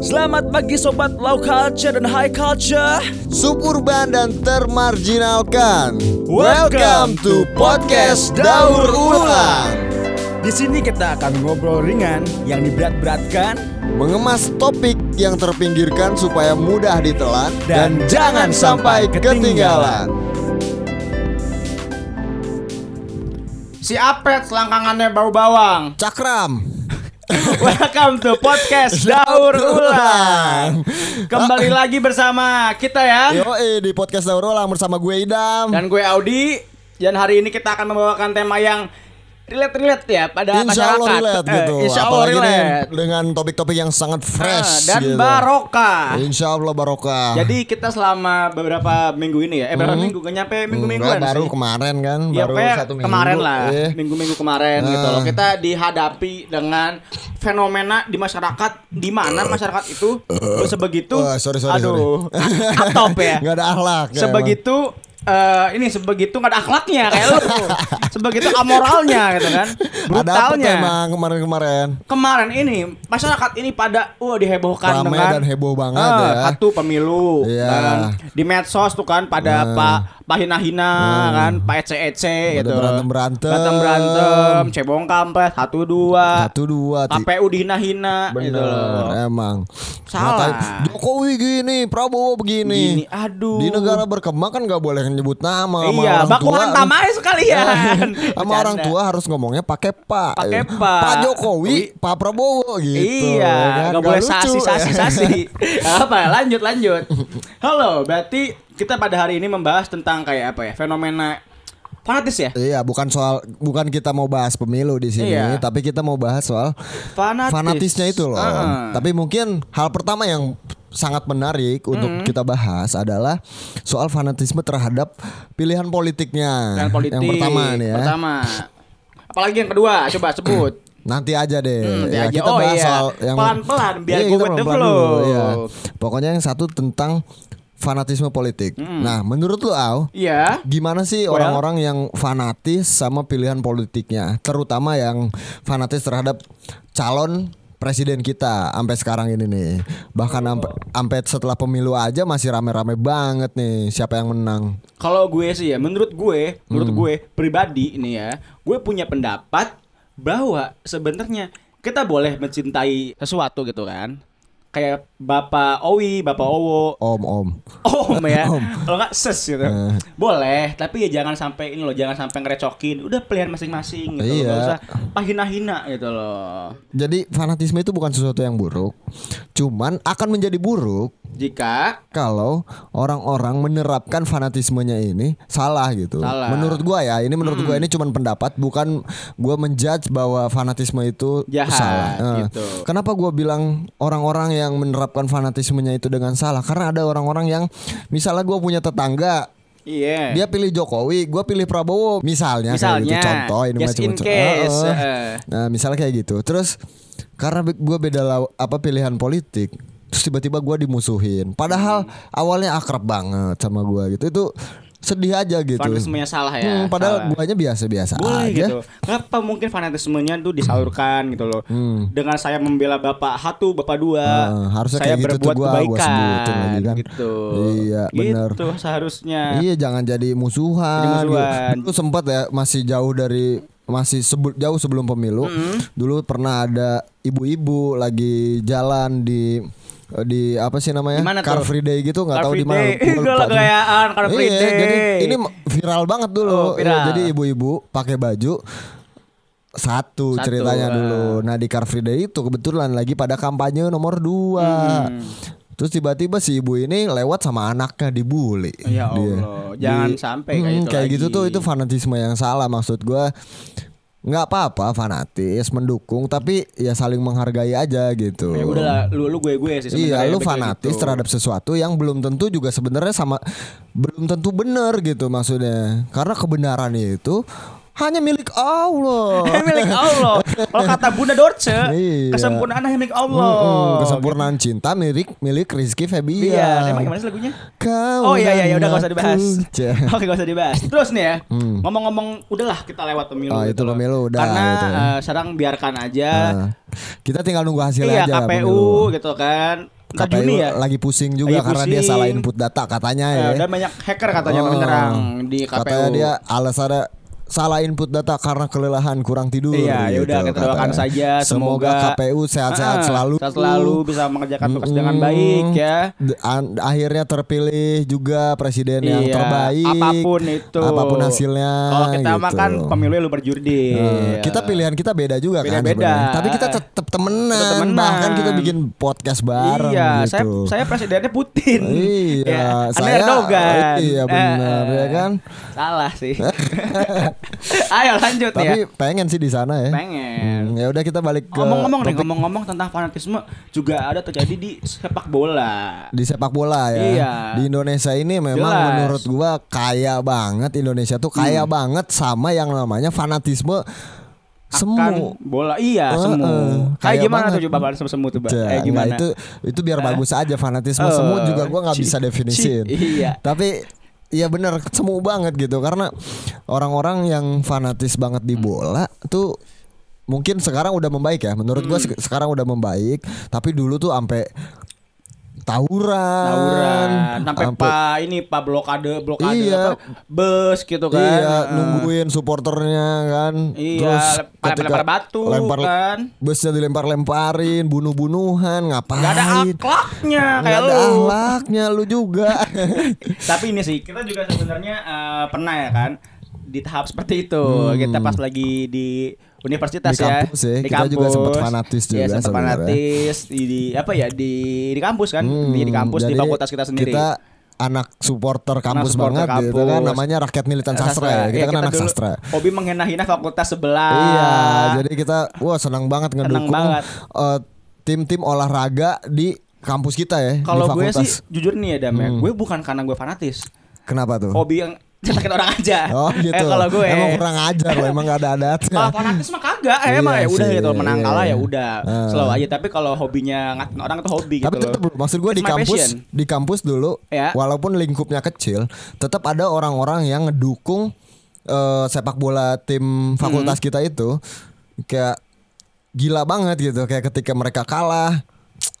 Selamat pagi sobat low culture dan high culture. suburban dan termarginalkan. Welcome to podcast Daur Ulang. Di sini kita akan ngobrol ringan yang diberat-beratkan Mengemas topik yang terpinggirkan supaya mudah ditelan Dan jangan sampai ketinggalan. Si Apet selangkangannya bau bawang. Cakram. Welcome to podcast Daur Ulang. Kembali lagi bersama kita ya. Yo di podcast Daur Ulang bersama gue Idam. Dan gue Audi. Dan hari ini kita akan membawakan tema yang relate-relate ya pada Insya Allah masyarakat. relate Eh, gitu. Insya Allah Apalagi nih relate. dengan topik-topik yang sangat Ah, fresh dan gitu. barokah. Insya Allah barokah. Jadi kita selama beberapa minggu ini ya, eh berapa minggu? Gak nyampe minggu-mingguan Enggak, baru sih. kemarin kan, Ya baru satu minggu. kemarin lah, Eh. minggu-minggu kemarin gitu Ah. loh. Kita dihadapi dengan fenomena di masyarakat di mana masyarakat itu sebegitu Wah, sorry, sorry, aduh atop ya. Nggak ada akhlak. sebegitu eh, ini sebegitu nggak ada akhlaknya kayak lu. sebegitu amoralnya gitu kan. emang. Ada apa Brutalnya. emang kemarin-kemarin? Kemarin ini masyarakat ini pada wah dihebohkan Ramai dengan dan heboh banget Ah, ya. Satu pemilu Iya. kan. Di medsos tuh kan pada Nah. Pak Pak hina-hina kan, Pak ece-ece Pada gitu. berantem-berantem. Berantem-berantem, cebong kampret satu dua. Satu dua KPU dihina-hina gitu Bener loh. emang Salah. Jokowi gini Prabowo begini Gini, aduh. Di negara berkembang kan gak boleh nyebut nama sama Iya, orang baku tua hantam aja sekalian. Sama orang tua harus ngomongnya pakai Pak Pakai Pak Pak. Jokowi Pak Prabowo gitu Iya, kan? nggak boleh lucu, sasi sasi ya. sasi. apa? Lanjut lanjut. Halo, berarti kita pada hari ini membahas tentang kayak apa ya? Fenomena fanatis ya? Iya, bukan soal bukan kita mau bahas pemilu di sini, Iya. tapi kita mau bahas soal Fanatis. fanatisnya itu loh. Ah. Tapi mungkin hal pertama yang sangat menarik untuk Hmm. kita bahas adalah soal fanatisme terhadap pilihan politiknya. Dan politik. Yang pertama nih ya. Pertama. Apalagi yang kedua? Coba sebut. Nanti aja deh. Hmm, nanti ya, aja. kita Oh, bahas iya. soal yang Pelan-pelan, biar Iya, with the flow. iya. Pokoknya yang satu tentang fanatisme politik. Nah, menurut lu Au, Iya. Gimana sih Well. orang-orang yang fanatis sama pilihan politiknya, terutama yang fanatis terhadap calon presiden kita sampai sekarang ini nih. Bahkan sampai sampai setelah pemilu aja masih rame-rame banget nih siapa yang menang. Kalau gue sih ya, menurut gue, menurut Hmm. gue pribadi ini ya, gue punya pendapat bahwa sebenarnya kita boleh mencintai sesuatu gitu kan. Kayak Bapak Owi, Bapak Owo, Om-om. Om ya. Om. Kalau nggak ses gitu. Eh. Boleh, tapi ya jangan sampai ini loh, jangan sampai ngerecokin. Udah pilihan masing-masing gitu. Iya. Gak usah pahina-hina gitu loh. Jadi fanatisme itu bukan sesuatu yang buruk. Cuman akan menjadi buruk Jika kalau orang-orang menerapkan fanatismenya ini salah gitu. Salah. Menurut gua ya, ini menurut gua ini cuman pendapat, bukan gua menjudge bahwa fanatisme itu Jahat, salah. Eh, gitu. Kenapa gua bilang orang-orang yang menerapkan fanatismenya itu dengan salah? Karena ada orang-orang yang misalnya gua punya tetangga iya. dia pilih Jokowi, gua pilih Prabowo, misalnya, gitu. Misalnya, Contoh ini cuma in contoh. case, Heeh. eh. Nah, misalnya kayak gitu. Terus karena gua beda law- apa pilihan politik, terus tiba-tiba gua dimusuhin. Padahal Hmm. awalnya akrab banget sama gua gitu. Itu sedih aja gitu. fanatismenya salah ya. Hmm, padahal salah. guanya biasa-biasa aja. gitu. Kenapa mungkin fanatismenya tuh disalurkan gitu loh. Hmm. Dengan saya membela Bapak satu, Bapak dua, Heeh, harusnya saya kayak gitu tuh berbuat gua- gua kebaikan sebutin lagi kan. gitu. Iya, bener. Gitu seharusnya. Iya, jangan jadi musuhan. Jadi musuhan. Dulu sempat ya masih jauh dari masih sebut jauh sebelum pemilu. Dulu pernah ada ibu-ibu lagi jalan di di apa sih namanya? Di mana Car tuh? Free Day gitu nggak tahu Free di mana. Lah tuh. gayaan Car Free Iya, Day. jadi ini viral banget dulu. Oh, viral. Iya, jadi ibu-ibu pakai baju satu, Satu, ceritanya ah. dulu. Nah di Car Free Day itu kebetulan lagi pada kampanye nomor dua. Hmm. Terus tiba-tiba si ibu ini lewat sama anaknya dibully. Ya Dia. Allah, jangan sampai kayak Hmm, gitu kayak lagi. gitu tuh itu fanatisme yang salah maksud gua nggak apa-apa fanatis mendukung tapi ya saling menghargai aja gitu. Ya udah lah, lu lu gue gue sih sebenarnya Iya, lu fanatis gitu. terhadap sesuatu yang belum tentu juga sebenarnya sama belum tentu benar gitu maksudnya. Karena kebenaran itu hanya milik Allah. milik Allah. Kalau kata Bunda Dorce, Iya. kesempurnaan hanya milik Allah. Mm-mm, kesempurnaan cinta milik milik Rizky Iya, Febian. emang gimana sih lagunya? Kau Oh iya iya ya udah gak usah dibahas. Oke gak usah dibahas. Terus nih ya, ngomong-ngomong udahlah kita lewat pemilu. Hmm. Oh, gitu itu loh. pemilu udah, Karena gitu. eh, sekarang biarkan aja. Nah, kita tinggal nunggu hasilnya iya aja. KPU pemilu. gitu kan. Ntar KPU Juni ya. lagi pusing juga Lagi karena dia pusing. salah input data katanya Eh, ya. dan banyak hacker katanya Oh, menyerang di KPU. Katanya dia alasannya salah input data karena kelelahan kurang tidur. Iya, ya udah kita doakan saja Semoga, semoga KPU sehat-sehat Ah, selalu. sehat selalu bisa mengerjakan tugas dengan Mm-mm. baik ya. Akhirnya terpilih juga presiden yang Iya, terbaik. apa pun itu. Apa pun hasilnya. Kalau kita gitu. kan pemilu lu berjudi. Eh, kita pilihan kita beda juga kan Beda-beda. sebenarnya. Tapi kita tetap temenan. Tetep temenan. Bahkan kita bikin podcast bareng Iya, saya gitu. saya presidennya Putin. Iya, Ya, saya Erdogan. Iya benar Eh, ya kan. Salah sih. Ayo lanjut Tapi ya. pengen sih di sana ya. Pengen. Hmm, ya udah kita balik ke Ngomong-ngomong nih, ngomong-ngomong tentang fanatisme juga ada terjadi di sepak bola. di sepak bola ya. Iya. Di Indonesia ini memang Jelas. menurut gua kaya banget Indonesia tuh kaya Hmm. banget sama yang namanya fanatisme semu. Akan bola iya Eh, semu. eh, Kayak kaya gimana banget. tuh coba bahas semu tuh, Kayak enggak, gimana? itu itu biar bagus aja fanatisme Eh, semu juga gua nggak bisa definisiin. ci- iya. Tapi Iya bener semu banget gitu karena orang-orang yang fanatis banget di bola tuh mungkin sekarang udah membaik ya. Menurut gua Hmm. se- sekarang udah membaik, tapi dulu tuh sampai tawuran, Tawuran sampai pak ini pak blokade blokade Iya. apa, bus gitu kan. Iya, nungguin supporternya kan. Iya, lempar- lempar batu, kan. Busnya dilempar-lemparin, bunuh-bunuhan, ngapain? Gak ada akhlaknya kayak ada lu. akhlaknya lu juga. Tapi ini sih kita juga sebenarnya eh, pernah ya kan di tahap seperti itu. Hmm. Kita pas lagi di universitas Di ya. kampus ya, kita juga sempat fanatis Iya, juga sempat sebenarnya. fanatis di, di apa ya di di kampus kan, di, di Hmm, kampus di jadi fakultas kita sendiri. Kita anak supporter kampus supporter banget gitu kan kampus. namanya rakyat militan sastra, ya. Kita Iya, kan anak dulu sastra. Hobi menghina-hina fakultas sebelah. Iya, jadi kita wah senang banget ngedukung banget. eh, tim-tim olahraga di kampus kita ya Kalau di gue sih jujur nih ya Dam ya, Hmm. gue bukan karena gue fanatis. Kenapa tuh? Hobi yang cetakin orang aja. Oh gitu. Eh, kalau gue emang kurang ajar loh, emang gak ada adatnya. Kalau fanatis mah kagak, eh, emang ya udah gitu menang iya, kalah ya udah. Ah. Slow aja tapi kalau hobinya ngatain orang itu hobi Tapi gitu tetap loh. loh, maksud gue di kampus passion. di kampus dulu, Ya. walaupun lingkupnya kecil, tetap ada orang-orang yang ngedukung eh, sepak bola tim fakultas Hmm. kita itu kayak gila banget gitu. Kayak ketika mereka kalah,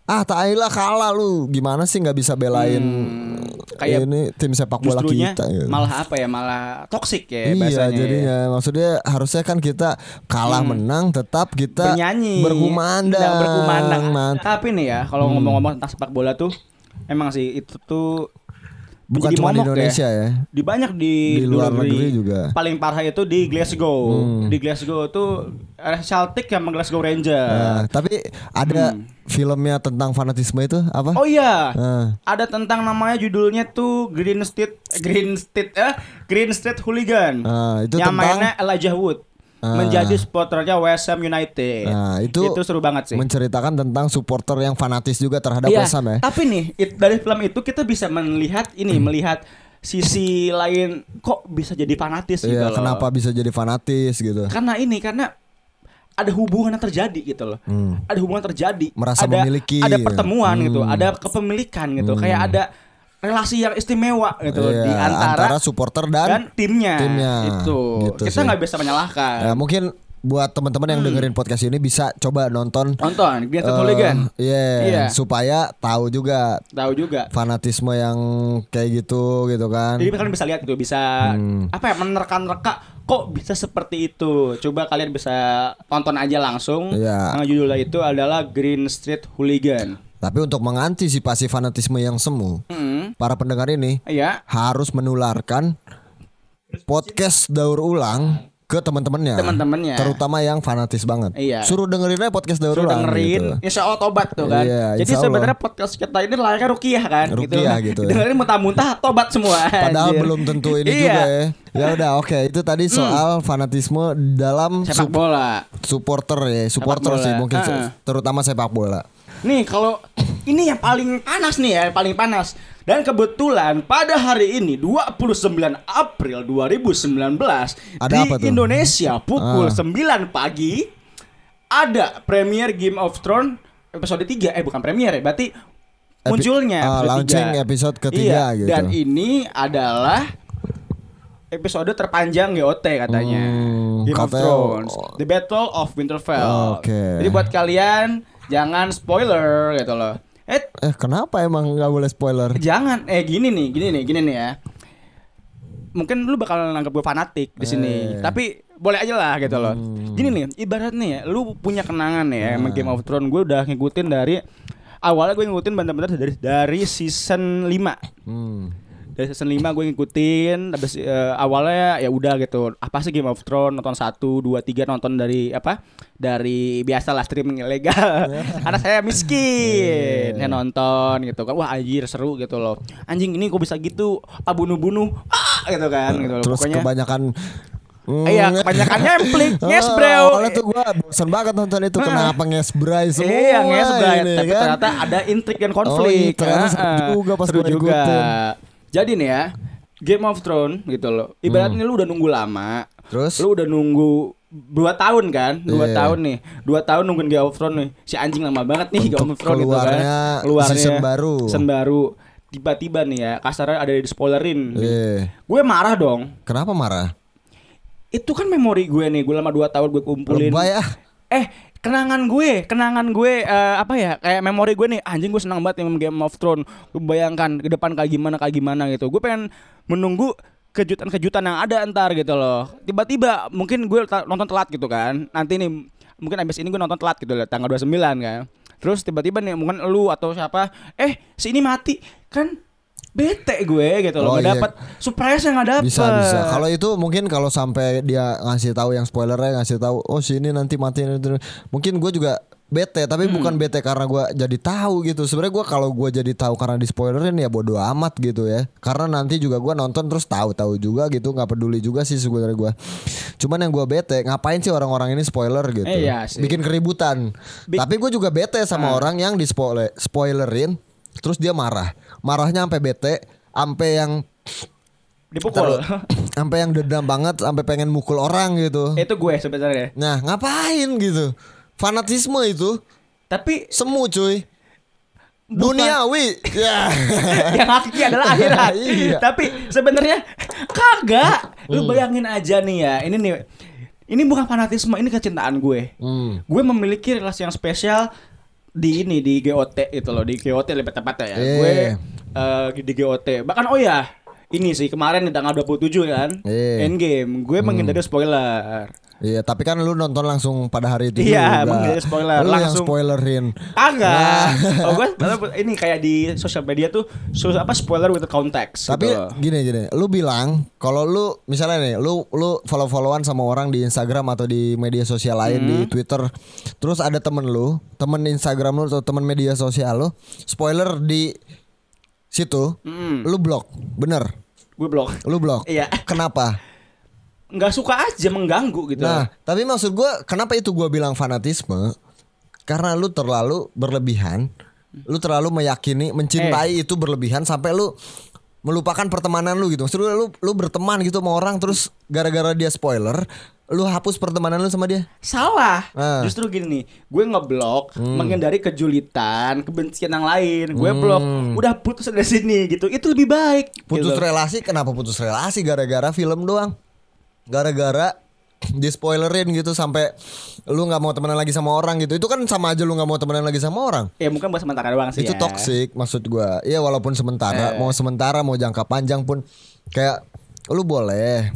ah Thailand kalah lu, gimana sih nggak bisa belain Hmm, kayak ini tim sepak bola kita? gitu. malah apa ya? Malah toksik ya Iya bahasanya. jadinya ya. maksudnya harusnya kan kita kalah menang tetap kita bernyanyi berkumandang Nah, berkumandang tapi nih ya kalau Hmm. ngomong-ngomong tentang sepak bola tuh emang sih itu tuh bukan menjadi cuma di momok Indonesia ya. di banyak di, Di luar negeri juga. paling parah itu di Glasgow Hmm. di Glasgow tuh ada Celtic sama Glasgow Ranger Nah, tapi ada Hmm. filmnya tentang fanatisme itu apa? oh iya Nah, ada tentang namanya judulnya tuh Green Street Green Street eh Green Street Hooligan Nah, itu yang tentang- mainnya Elijah Wood Ah. menjadi supporternya West Ham United Nah, itu seru banget sih menceritakan tentang supporter yang fanatis juga terhadap Iya, West Ham ya. Tapi nih it- dari film itu kita bisa melihat ini Hmm. melihat sisi lain kok bisa jadi fanatis gitu Iya, loh. kenapa bisa jadi fanatis gitu? Karena ini karena ada hubungan yang terjadi gitu loh. Hmm. Ada hubungan terjadi. Merasa ada, memiliki. Ada pertemuan gitu, Hmm. ada kepemilikan gitu. Kayak ada relasi yang istimewa gitu Iya, di antara, supporter dan, dan timnya. timnya. Itu. Gitu kita nggak bisa menyalahkan. Ya, mungkin buat teman-teman yang dengerin podcast ini bisa coba nonton Nonton Hooligan. iya, Iya. supaya tahu juga Tahu juga. fanatisme yang kayak gitu gitu kan. Jadi kalian bisa lihat gitu, bisa Hmm. apa ya menerka-nerka kok bisa seperti itu. Coba kalian bisa tonton aja langsung. Yang judulnya itu adalah Green Street Hooligan. Tapi untuk mengantisipasi fanatisme yang semu, Hmm. para pendengar ini Iya. harus menularkan podcast daur ulang ke teman-temannya. Teman-temannya. Terutama yang fanatis banget. Iya. Suruh dengerin aja podcast daur Suruh ulang dengerin, gitu. insya Allah tobat tuh kan. Iya, Jadi sebenarnya podcast kita ini layaknya rukiah kan. Ruqyah gitu ya. Dengerin muntah-muntah tobat semua. Padahal belum tentu ini Iya. Hmm. juga ya. Ya udah oke itu tadi soal fanatisme dalam Sepak bola. supporter ya, supporter sih mungkin Heeh. terutama sepak bola. Nih kalau ini yang paling panas nih ya, yang paling panas. Dan kebetulan pada hari ini 29 April 2019 Ada di apa tuh? Indonesia pukul Ah. 9 pagi ada premier Game of Thrones episode 3 eh bukan premier ya, berarti Epi- munculnya ah, episode launching 3. episode ketiga iya, gitu. Dan ini adalah episode terpanjang GOT katanya. Hmm, Game of katanya- Thrones, The Battle of Winterfell. Oke. Jadi buat kalian jangan spoiler gitu loh. Eh Eh kenapa emang nggak boleh spoiler? jangan eh gini nih, gini nih, gini nih ya. Mungkin lu bakal nganggap gue fanatik di sini, Eh. Hmm. tapi boleh aja lah gitu loh. Gini nih, ibarat nih ya, lu punya kenangan ya Nah. sama Game of Thrones. Gue udah ngikutin dari awalnya gue ngikutin bener-bener dari dari season 5 Hmm. Dari season 5 gue ngikutin habis eh, awalnya ya udah gitu apa sih Game of Thrones nonton 1 2 3 nonton dari apa dari biasa lah streaming ilegal karena saya miskin saya nonton gitu kan wah anjir seru gitu loh anjing ini kok bisa gitu ah bunuh-bunuh ah gitu kan gitu loh Terus pokoknya kebanyakan Hmm. Iya, kebanyakan nyemplik, Oh, nges bro. Awalnya tuh gua bosan banget nonton itu Kenapa ngesbray semua Iya, nges bray. ini, Tapi kan? ternyata ada intrik dan Oh, konflik. iya, ternyata seru Ah, ah. juga pas gua juga. ikutin. Jadi nih ya, Game of Thrones gitu loh. Ibaratnya lu udah nunggu lama. Hmm. Terus? Lu udah nunggu dua tahun kan? Dua Iya. tahun nih. Dua tahun nungguin Game of Thrones nih. Si anjing lama banget nih Game of Thrones gitu keluarnya kan. season baru. Season baru. Tiba-tiba nih ya, kasarnya ada di spoilerin. Iya. Gue marah dong. Kenapa marah? Itu kan memori gue nih. Gue lama dua tahun gue kumpulin. Lebay ah Eh, kenangan gue, kenangan gue eh, apa ya? Kayak memori gue nih, anjing gue senang banget yang Game of Thrones. Gue bayangkan ke depan kayak gimana kayak gimana gitu. Gue pengen menunggu kejutan-kejutan yang ada ntar gitu loh. Tiba-tiba mungkin gue nonton telat gitu kan. Nanti nih mungkin abis ini gue nonton telat gitu loh, tanggal 29 kan. Terus tiba-tiba nih mungkin lu atau siapa, eh si ini mati kan bete gue gitu loh, Oh, nggak iya. dapet surprise yang nggak dapet. Bisa bisa. Kalau itu mungkin kalau sampai dia ngasih tahu yang spoilernya ngasih tahu, oh sini nanti mati. Mungkin gue juga bete, tapi Hmm. bukan bete karena gue jadi tahu gitu. Sebenarnya gue kalau gue jadi tahu karena di spoilerin ya bodo amat gitu ya. Karena nanti juga gue nonton terus tahu-tahu juga gitu, nggak peduli juga sih sebenarnya gue. Cuman yang gue bete, ngapain sih orang-orang ini spoiler gitu? Eh, iya sih. Bikin keributan. Bi- tapi gue juga bete sama Ah. orang yang di spoiler spoilerin, terus dia marah. Marahnya sampai bete, sampai yang Dipukul. sampai yang dendam banget sampai pengen mukul orang gitu. itu gue sebenarnya. Nah, ngapain gitu? Fanatisme itu Tapi semu cuy. Duniawi. ya. yang hakiki adalah akhirat. Iya. Tapi sebenarnya kagak. Lu bayangin aja nih ya. Ini nih ini bukan fanatisme, ini kecintaan gue. Hmm. Gue memiliki relasi yang spesial di ini di GOT itu loh, di GOT lebih tepatnya ya. Iya. Gue eh, di GOT. Bahkan oh ya, ini sih kemarin di tanggal 27 kan. Iya. Endgame. Gue menghindari spoiler. Iya, tapi kan lu nonton langsung pada hari itu Iya, juga. menghindari spoiler. Lu yang Langsung. spoilerin. Kagak. Oh, gue ini kayak di sosial media tuh so, apa spoiler with context Tapi gitu gini gini, lu bilang kalau lu misalnya nih, lu lu follow-followan sama orang di Instagram atau di media sosial lain di Hmm. Twitter, terus ada temen lu, temen Instagram lu atau temen media sosial lu, spoiler di situ, Mm, lu blok, bener, gue blok. lu blok. Iya. Kenapa? nggak suka aja mengganggu gitu. Nah, tapi maksud gua kenapa itu gua bilang fanatisme? Karena lu terlalu berlebihan, lu terlalu meyakini, mencintai itu berlebihan sampai lu melupakan pertemanan lu gitu. Maksud gua, lu lu berteman gitu sama orang terus gara-gara dia spoiler, lu hapus pertemanan lu sama dia. Salah. Ah. Justru gini nih, gue ngeblok Hmm. menghindari kejulitan, kebencian yang lain. Gue blok, udah putus dari sini gitu. Itu lebih baik. Putus gitu. relasi kenapa putus relasi gara-gara film doang? Gara-gara di spoilerin gitu sampai lu nggak mau temenan lagi sama orang gitu. Itu kan sama aja lu nggak mau temenan lagi sama orang. Ya mungkin buat sementara doang sih itu ya. toxic maksud gua Iya walaupun sementara Eh. mau sementara mau jangka panjang pun kayak lu boleh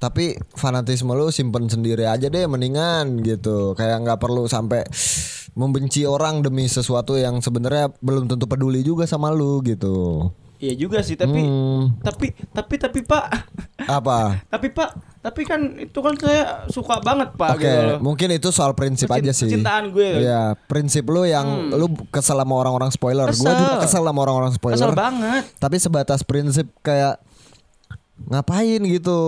tapi fanatisme lu simpen sendiri aja deh mendingan gitu kayak nggak perlu sampai membenci orang demi sesuatu yang sebenarnya belum tentu peduli juga sama lu gitu Iya juga sih, tapi Hmm. tapi tapi tapi Pak, apa tapi Pak, tapi kan itu kan saya suka banget Pak Oke, gitu loh. mungkin itu soal prinsip Kecin- aja sih. kecintaan gue. Hmm. Iya, prinsip lu yang lu kesel sama orang-orang spoiler. Gue Kesel. juga kesel sama orang-orang spoiler. Kesel banget. Tapi sebatas prinsip kayak ngapain gitu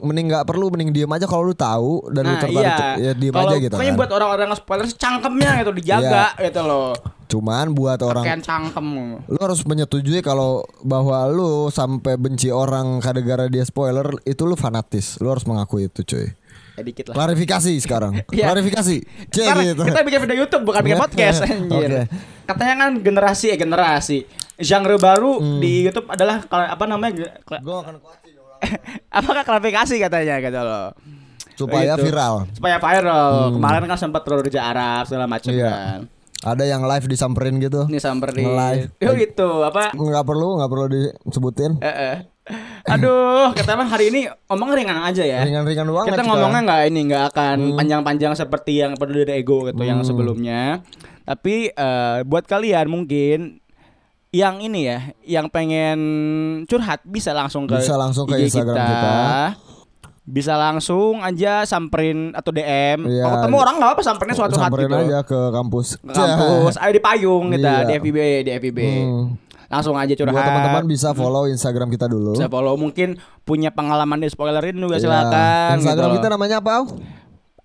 mending nggak perlu mending diem aja kalau lu tahu dan lu Nah tertarik iya, ya diem Kalau aja gitu Pokoknya kan. buat orang-orang spoiler cangkemnya gitu dijaga gitu loh. Cuman buat orang Kayak cangkem. lu harus menyetujui kalau bahwa lu sampai benci orang gara-gara dia spoiler itu lu fanatis. Lu harus mengakui itu, cuy. Ya dikit lah. Klarifikasi sekarang. Iya. Klarifikasi. Cek gitu. kita bikin video YouTube bukan bikin podcast anjir. Oke. Katanya kan generasi ya generasi. Genre baru Hmm. di YouTube adalah apa namanya? Gua akan kuatin Apakah klarifikasi katanya gitu loh. supaya Gitu. viral. Supaya viral. Kemarin kan sempat Raja Arab segala macam Hmm. Iya. kan. Ada yang live disamperin gitu. Ini samperin. Nge-live. Oh gitu, apa? Nggak perlu, nggak perlu disebutin. Eh, eh. Aduh, kita mah hari ini omong ringan aja ya. Ringan-ringan doang Kita kita. ngomongnya nggak ini nggak akan Hmm. panjang-panjang seperti yang peduli dari ego gitu yang sebelumnya. Tapi eh, buat kalian mungkin yang ini ya, yang pengen curhat bisa langsung ke Bisa langsung ke IG Instagram kita. Bisa langsung aja samperin atau DM. Iya. Kalau ketemu orang nggak apa samperin suatu Samperin gitu. aja ke kampus. Ke kampus, ayo di payung kita Iya. di FIB, di FIB. Hmm. Langsung aja curhat. Buat teman-teman bisa follow Instagram kita dulu. bisa follow mungkin punya pengalaman di spoilerin juga Iya. silakan Instagram gitu. kita namanya apa?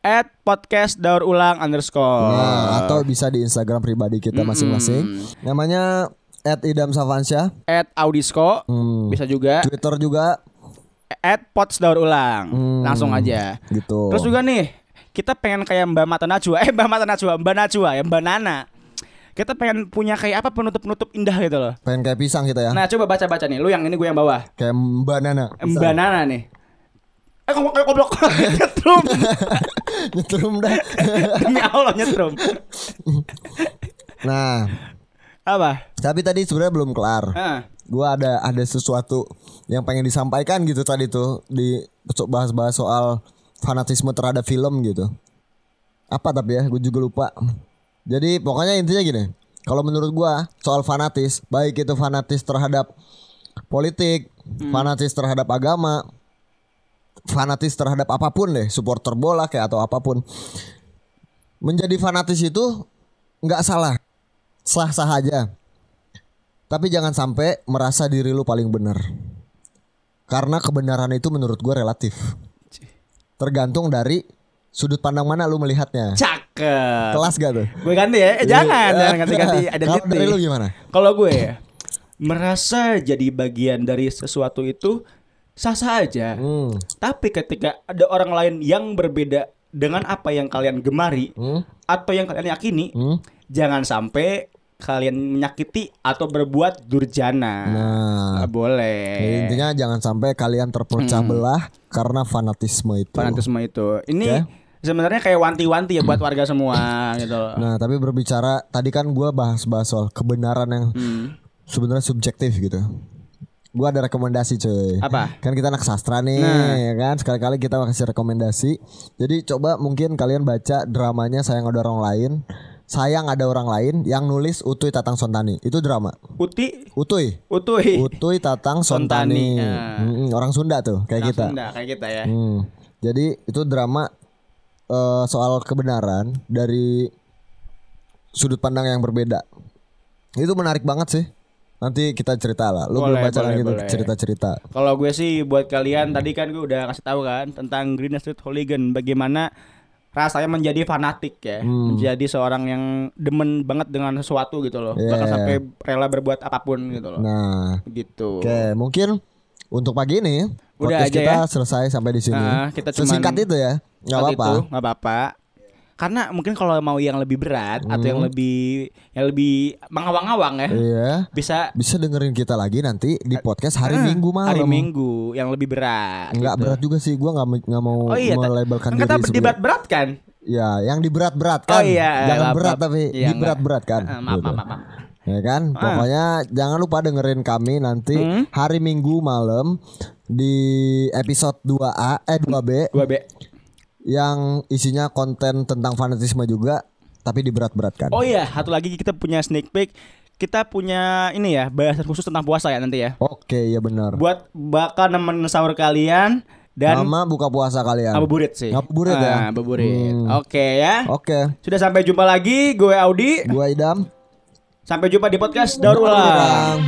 At podcast daur ulang underscore Nah, atau bisa di Instagram pribadi kita masing-masing. Namanya Idam Savansyah. at audisco Hmm. bisa juga. Twitter juga. At pots daur ulang. Hmm. langsung aja. Gitu. terus juga nih kita pengen kayak Mbak Mata Najwa. Eh Mbak Mata Najwa Mbak Najwa ya Mbak Nana. Kita pengen punya kayak apa penutup-penutup indah gitu loh. Pengen kayak pisang kita ya. nah coba baca-baca nih. Lu yang ini gue yang bawah Kayak Mbak Nana. Mbak Nana nih. Eh ngomong kayak goblok? Nyetrum. Nyetrum dah. demi Allah nyetrum. Nah, apa tapi tadi sebenarnya belum kelar. ah Gua ada ada sesuatu yang pengen disampaikan gitu tadi tuh di bahas-bahas soal fanatisme terhadap film gitu. Apa tapi ya, gue juga lupa. Jadi pokoknya intinya gini. Kalau menurut gua soal fanatis, baik itu fanatis terhadap politik, fanatis terhadap agama, fanatis terhadap apa pun deh, supporter bola kayak atau apa pun. Menjadi fanatis itu nggak salah, sah-sah aja. Tapi jangan sampai merasa diri lu paling benar. Karena kebenaran itu menurut gue relatif. Tergantung dari sudut pandang mana lu melihatnya. cakep Kelas gak tuh? gue ganti ya eh, jangan jangan ganti-ganti Kalau identity dari lu gimana? Kalau gue ya merasa jadi bagian dari sesuatu itu sah-sah aja. Hmm. Tapi ketika ada orang lain yang berbeda dengan apa yang kalian gemari Hmm. atau yang kalian yakini, Hmm. jangan sampai kalian menyakiti atau berbuat durjana. Nah, Nggak boleh. jadi intinya jangan sampai kalian terpecah belah karena fanatisme itu. Fanatisme itu. Ini Oke. sebenarnya kayak wanti-wanti ya buat warga semua gitu. Nah, tapi berbicara tadi kan gua bahas-bahas soal kebenaran yang Hmm. sebenarnya subjektif gitu. Gua ada rekomendasi cuy. Apa? Kan kita anak sastra nih, Nah. ya kan. Sekali-kali kita kasih rekomendasi. Jadi coba mungkin kalian baca dramanya Sayang Ada Orang Lain. Sayang Ada Orang Lain yang nulis Utuy Tatang Sontani. Itu drama. Uti, Utuy. utuh. Utuy Tatang Sontani. Sontani, ya. Mm-mm, orang Sunda tuh, kayak kita. Sunda kayak kita ya. Hmm. Jadi itu drama eh, soal kebenaran dari sudut pandang yang berbeda. Itu menarik banget sih. Nanti kita cerita lah. Lu belum Boleh, baca boleh, lagi boleh. cerita-cerita. Kalau gue sih buat kalian tadi kan gue udah kasih tahu kan tentang Green Street Hooligan bagaimana rasanya menjadi fanatik ya, Hmm. menjadi seorang yang demen banget dengan sesuatu gitu loh, Iya, bahkan iya. sampai rela berbuat apa pun gitu loh. Nah, Gitu. oke, mungkin untuk pagi ini Udah aja kita ya. selesai sampai di sini. Nah, kita cuman- Sesingkat itu ya. nggak apa-apa. apa-apa. Karena mungkin kalau mau yang lebih berat atau yang Hmm. lebih yang lebih mengawang-awang ya, Iya. bisa Bisa dengerin kita lagi nanti di podcast hari eh, Minggu malam. Hari Minggu yang lebih berat. Nggak gitu. berat juga sih. Gua nggak nggak mau Oh iya, melabelkan kan diri kita sebagai- berat-berat kan? Ya, yang diberat-berat Oh kan. iya, Jangan maaf, berat maaf. tapi Iya, diberat-berat kan. Eh, maaf, Gitu. maaf, maaf, maaf. Ya kan? Pokoknya jangan lupa dengerin kami nanti Hmm. hari Minggu malam di episode 2A eh 2B Gua be. Yang isinya konten tentang fanatisme juga tapi diberat-beratkan. Oh iya, satu lagi kita punya sneak peek. Kita punya ini ya, bahasan khusus tentang puasa ya nanti ya. Oke, ya benar. Buat bakal nemenin sahur kalian dan Nama buka puasa kalian. ngabuburit sih. Ngabuburit ya? Ah, Ngabuburit. Hmm. Oke ya. Oke, Sudah sampai jumpa lagi, gue Audi. gua Idam. Sampai jumpa di podcast Daur Ulang. Ulang.